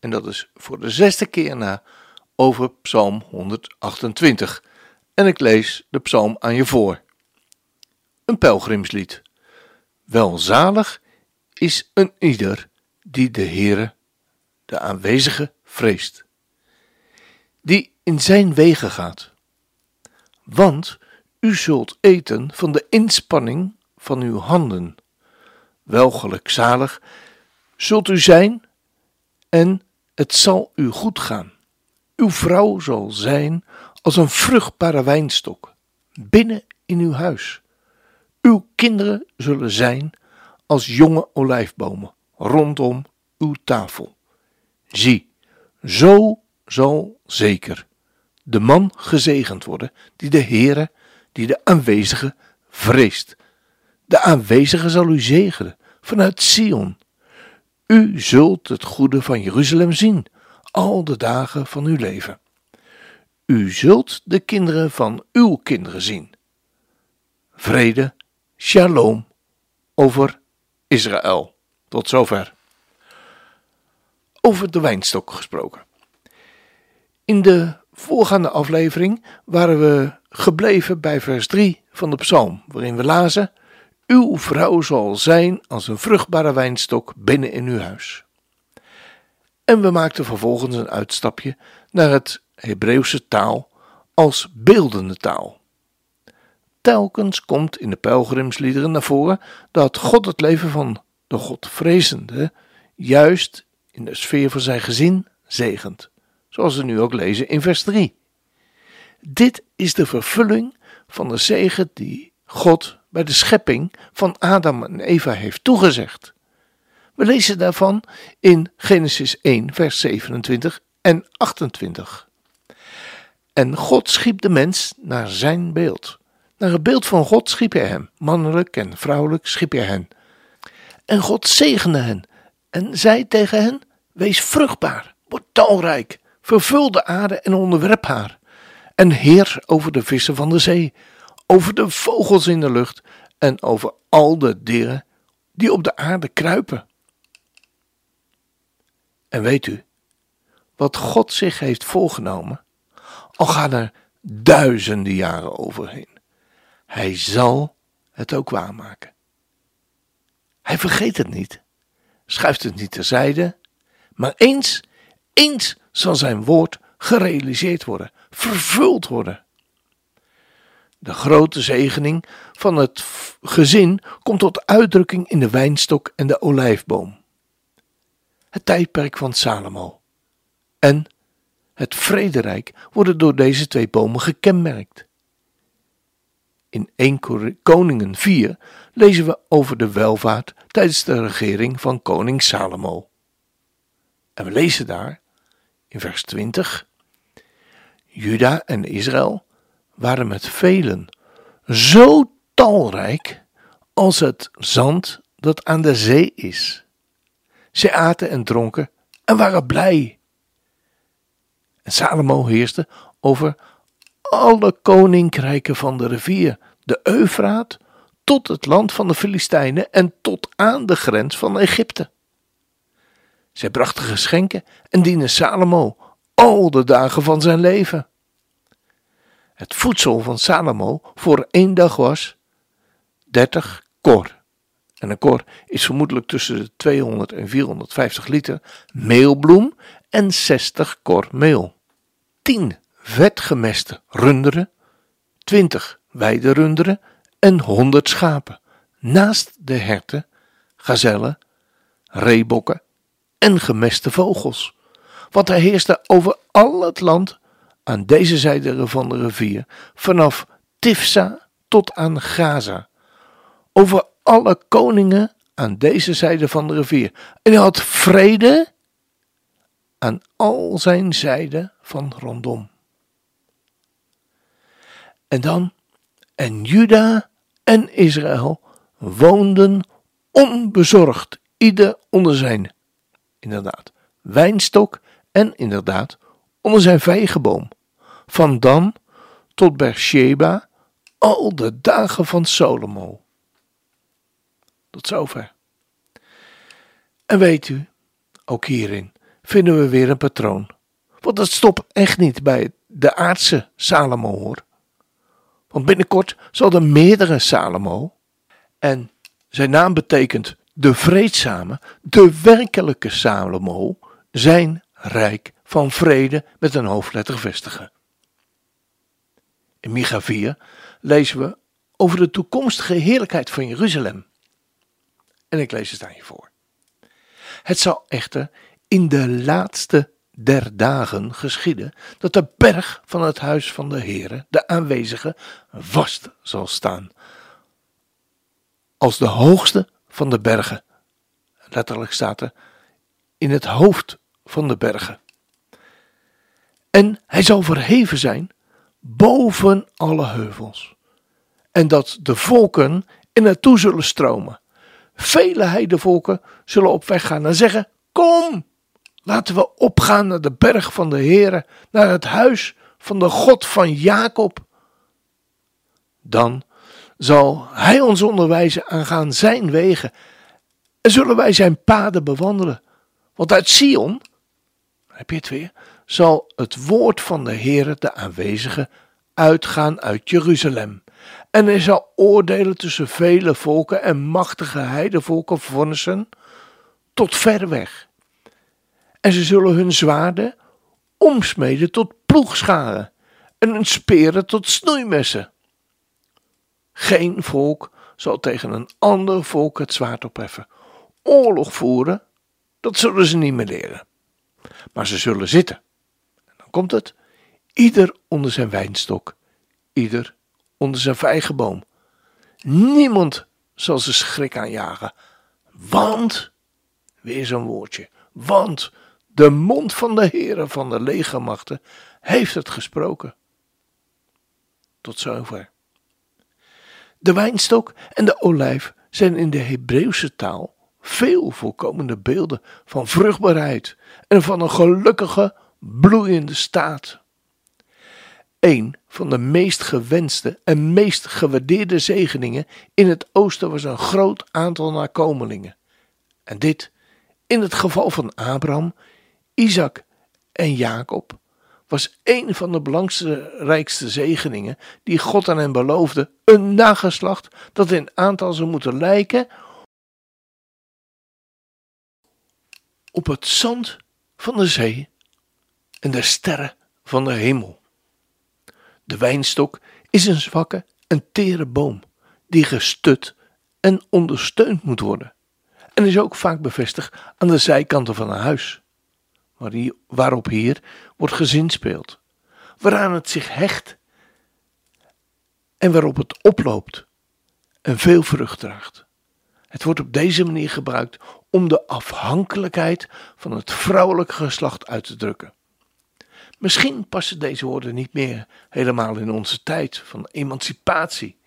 en dat is voor de zesde keer na, over Psalm 128. En ik lees de psalm aan je voor. Een pelgrimslied. Welzalig is een ieder die de Heere, de aanwezige, vreest. Die in zijn wegen gaat. Want u zult eten van de inspanning van uw handen. Wel gelukzalig zult u zijn en het zal u goed gaan. Uw vrouw zal zijn als een vruchtbare wijnstok binnen in uw huis. Uw kinderen zullen zijn als jonge olijfbomen rondom uw tafel. Zie, zo zal zeker de man gezegend worden die de Heere, die de aanwezige vreest. De aanwezige zal u zegenen vanuit Sion. U zult het goede van Jeruzalem zien, al de dagen van uw leven. U zult de kinderen van uw kinderen zien. Vrede, shalom over Israël. Tot zover. Over de wijnstok gesproken. In de voorgaande aflevering waren we gebleven bij vers 3 van de psalm, waarin we lazen: Uw vrouw zal zijn als een vruchtbare wijnstok binnen in uw huis. En we maakten vervolgens een uitstapje naar het Hebreeuwse taal als beeldende taal. Telkens komt in de pelgrimsliederen naar voren dat God het leven van de Godvrezende juist in de sfeer van zijn gezin zegent, zoals we nu ook lezen in vers 3. Dit is de vervulling van de zegen die God bij de schepping van Adam en Eva heeft toegezegd. We lezen daarvan in Genesis 1, vers 27 en 28. En God schiep de mens naar zijn beeld. Naar het beeld van God schiep hij hem, mannelijk en vrouwelijk schiep hij hen. En God zegende hen en zei tegen hen: Wees vruchtbaar, word talrijk, vervul de aarde en onderwerp haar. En heers over de vissen van de zee, over de vogels in de lucht en over al de dieren die op de aarde kruipen. En weet u, wat God zich heeft voorgenomen, al gaan er duizenden jaren overheen, hij zal het ook waarmaken. Hij vergeet het niet, schuift het niet terzijde, maar eens, eens zal zijn woord gerealiseerd worden, vervuld worden. De grote zegening van het gezin komt tot uitdrukking in de wijnstok en de olijfboom. Het tijdperk van Salomo en het vrederijk worden door deze twee bomen gekenmerkt. In 1 Koningen 4 lezen we over de welvaart tijdens de regering van koning Salomo. En we lezen daar in vers 20: Juda en Israël waren met velen zo talrijk als het zand dat aan de zee is. Ze aten en dronken en waren blij. En Salomo heerste over alle koninkrijken van de rivier, de Eufraat, tot het land van de Filistijnen en tot aan de grens van Egypte. Zij brachten geschenken en dienden Salomo al de dagen van zijn leven. Het voedsel van Salomo voor één dag was 30 kor. En een kor is vermoedelijk tussen de 200 en 450 liter meelbloem en 60 kor meel. 10 vetgemeste runderen, 20 weiderunderen en 100 schapen, naast de herten, gazellen, reebokken en gemeste vogels. Want hij heerste over al het land aan deze zijde van de rivier, vanaf Tifsa tot aan Gaza, over alle koningen aan deze zijde van de rivier. En hij had vrede aan al zijn zijden van rondom. En dan, en Juda en Israël woonden onbezorgd, ieder onder zijn, inderdaad, wijnstok en inderdaad onder zijn vijgenboom. Van Dan tot Beersheba, al de dagen van Salomo. Tot zover. En weet u, ook hierin vinden we weer een patroon. Want dat stopt echt niet bij de aardse Salomo hoor. Want binnenkort zal er meerdere Salomo. En zijn naam betekent de vreedzame, de werkelijke Salomo, zijn rijk van vrede met een hoofdletter vestigen. In Micha 4 lezen we over de toekomstige heerlijkheid van Jeruzalem. En ik lees het aan je voor. Het zal echter in de laatste der dagen geschieden dat de berg van het huis van de Heere, de aanwezige, vast zal staan. Als de hoogste van de bergen. Letterlijk staat er in het hoofd van de bergen. En hij zal verheven zijn boven alle heuvels. En dat de volken er naartoe zullen stromen. Vele heidevolken zullen op weg gaan en zeggen: Kom, laten we opgaan naar de berg van de Heere, naar het huis van de God van Jacob. Dan zal Hij ons onderwijzen aangaan zijn wegen en zullen wij zijn paden bewandelen. Want uit Sion, heb je het weer, zal het woord van de Heere, de aanwezige, uitgaan uit Jeruzalem. En hij zal oordelen tussen vele volken en machtige heidevolken vonnissen tot ver weg. En ze zullen hun zwaarden omsmeden tot ploegscharen en hun speren tot snoeimessen. Geen volk zal tegen een ander volk het zwaard opheffen. Oorlog voeren, dat zullen ze niet meer leren. Maar ze zullen zitten. Komt het, ieder onder zijn wijnstok, ieder onder zijn vijgenboom. Niemand zal ze schrik aanjagen, want, weer zo'n woordje, want de mond van de Heere van de legermachten heeft het gesproken. Tot zover. De wijnstok en de olijf zijn in de Hebreeuwse taal veel voorkomende beelden van vruchtbaarheid en van een gelukkige, bloeiende staat. Een van de meest gewenste en meest gewaardeerde zegeningen in het oosten was een groot aantal nakomelingen. En dit in het geval van Abraham, Isaac en Jacob was een van de belangrijkste zegeningen die God aan hem beloofde, een nageslacht dat in aantal zou moeten lijken op het zand van de zee en de sterren van de hemel. De wijnstok is een zwakke en tere boom die gestut en ondersteund moet worden en is ook vaak bevestigd aan de zijkanten van een huis, waarop hier wordt gezinspeeld, waaraan het zich hecht en waarop het oploopt en veel vrucht draagt. Het wordt op deze manier gebruikt om de afhankelijkheid van het vrouwelijke geslacht uit te drukken. Misschien passen deze woorden niet meer helemaal in onze tijd van emancipatie,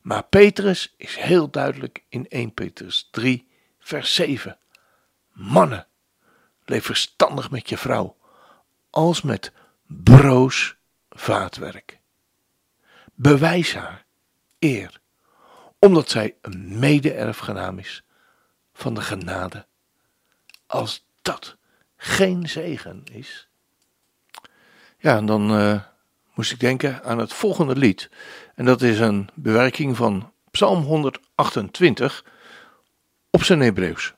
maar Petrus is heel duidelijk in 1 Petrus 3, vers 7. Mannen, leef verstandig met je vrouw, als met broos vaatwerk. Bewijs haar eer, omdat zij een mede-erfgenaam is van de genade. Als dat geen zegen is. Ja, en dan uh, moest ik denken aan het volgende lied. En dat is een bewerking van Psalm 128 op zijn Hebreeuws.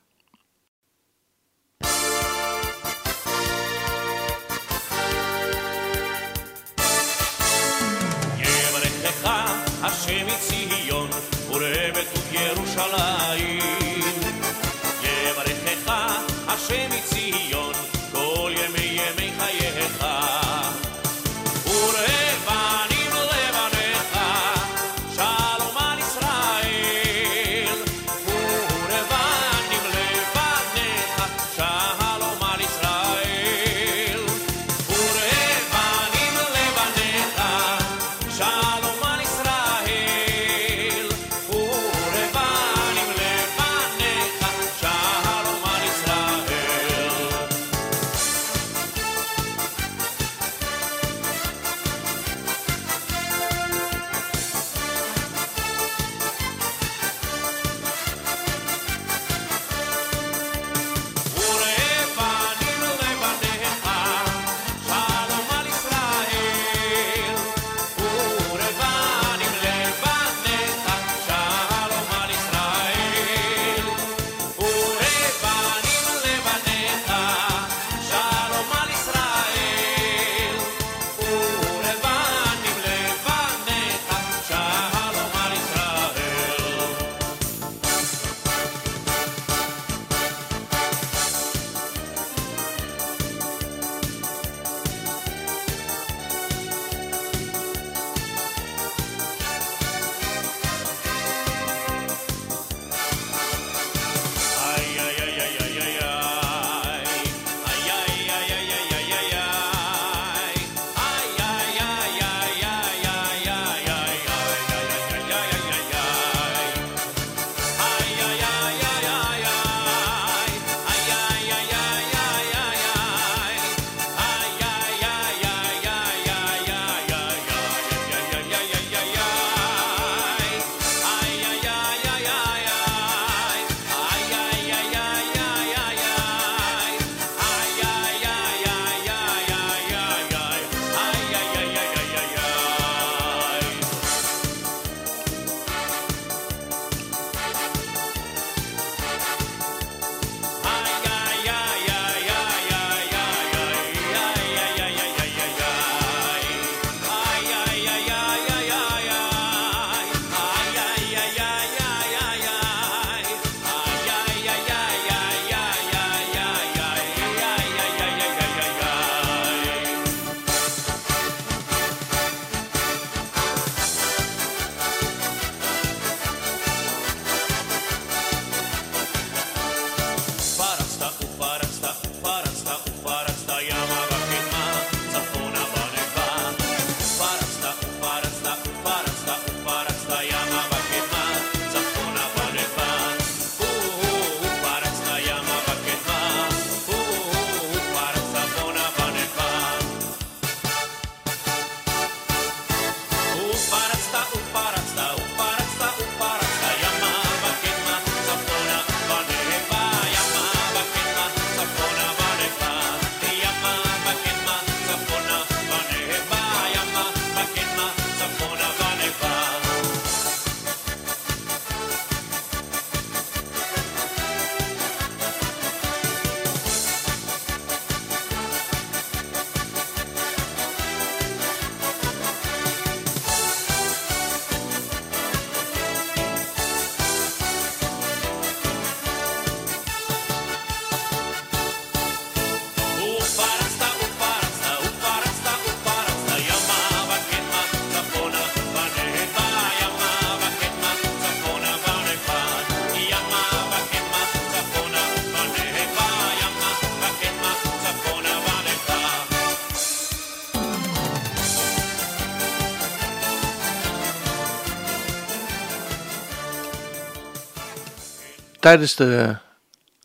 Tijdens de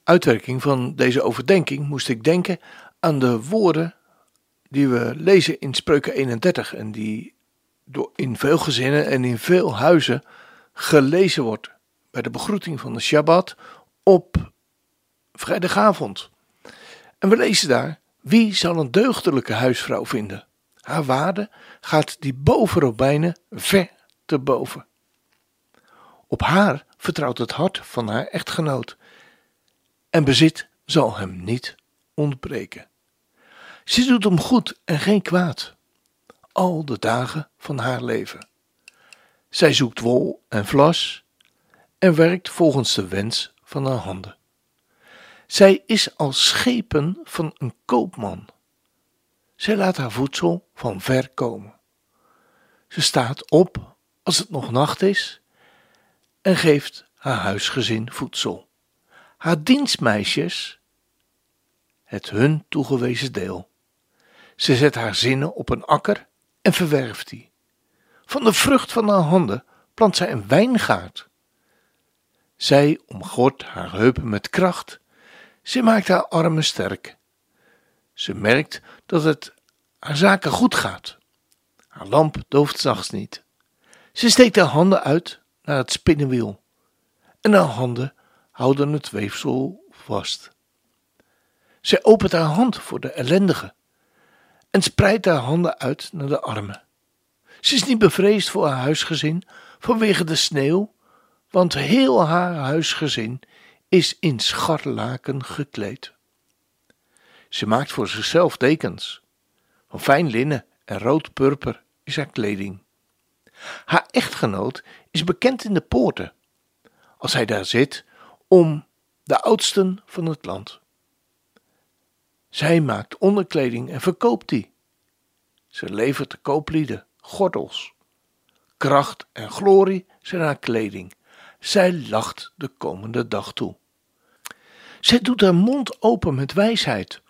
uitwerking van deze overdenking moest ik denken aan de woorden die we lezen in Spreuken 31 en die door in veel gezinnen en in veel huizen gelezen wordt bij de begroeting van de Shabbat op vrijdagavond. En we lezen daar: Wie zal een deugdelijke huisvrouw vinden? Haar waarde gaat die boven Robijnen ver te boven. Op haar vertrouwt het hart van haar echtgenoot, en bezit zal hem niet ontbreken. Ze doet hem goed en geen kwaad, al de dagen van haar leven. Zij zoekt wol en vlas en werkt volgens de wens van haar handen. Zij is als schepen van een koopman. Zij laat haar voedsel van ver komen. Ze staat op als het nog nacht is en geeft haar huisgezin voedsel. Haar dienstmeisjes het hun toegewezen deel. Ze zet haar zinnen op een akker en verwerft die. Van de vrucht van haar handen plant zij een wijngaard. Zij omgort haar heupen met kracht. Ze maakt haar armen sterk. Ze merkt dat het haar zaken goed gaat. Haar lamp dooft zachts niet. Ze steekt haar handen uit naar het spinnenwiel. En haar handen houden het weefsel vast. Zij opent haar hand voor de ellendige en spreidt haar handen uit naar de armen. Ze is niet bevreesd voor haar huisgezin vanwege de sneeuw, want heel haar huisgezin is in scharlaken gekleed. Ze maakt voor zichzelf dekens. Van fijn linnen en rood purper is haar kleding. Haar echtgenoot is bekend in de poorten, als hij daar zit om de oudsten van het land. Zij maakt onderkleding en verkoopt die. Ze levert de kooplieden gordels. Kracht en glorie zijn haar kleding. Zij lacht de komende dag toe. Zij doet haar mond open met wijsheid.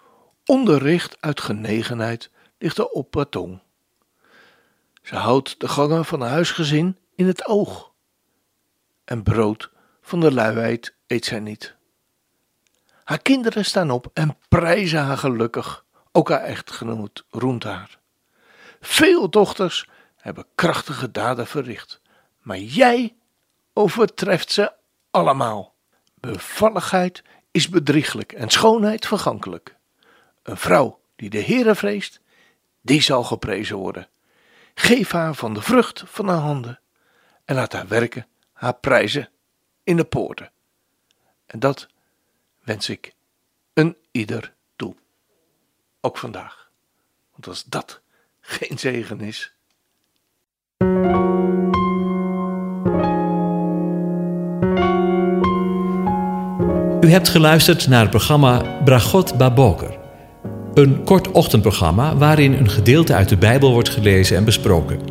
Onderricht uit genegenheid ligt er op haar tong. Ze houdt de gangen van haar huisgezin in het oog. En brood van de luiheid eet zij niet. Haar kinderen staan op en prijzen haar gelukkig. Ook haar echtgenoot roemt haar. Veel dochters hebben krachtige daden verricht, maar jij overtreft ze allemaal. Bevalligheid is bedrieglijk en schoonheid vergankelijk. Een vrouw die de Heere vreest, die zal geprezen worden. Geef haar van de vrucht van haar handen en laat haar werken, haar prijzen in de poorten. En dat wens ik een ieder toe. Ook vandaag. Want als dat geen zegen is. U hebt geluisterd naar het programma Bragot Baboker. Een kort ochtendprogramma waarin een gedeelte uit de Bijbel wordt gelezen en besproken.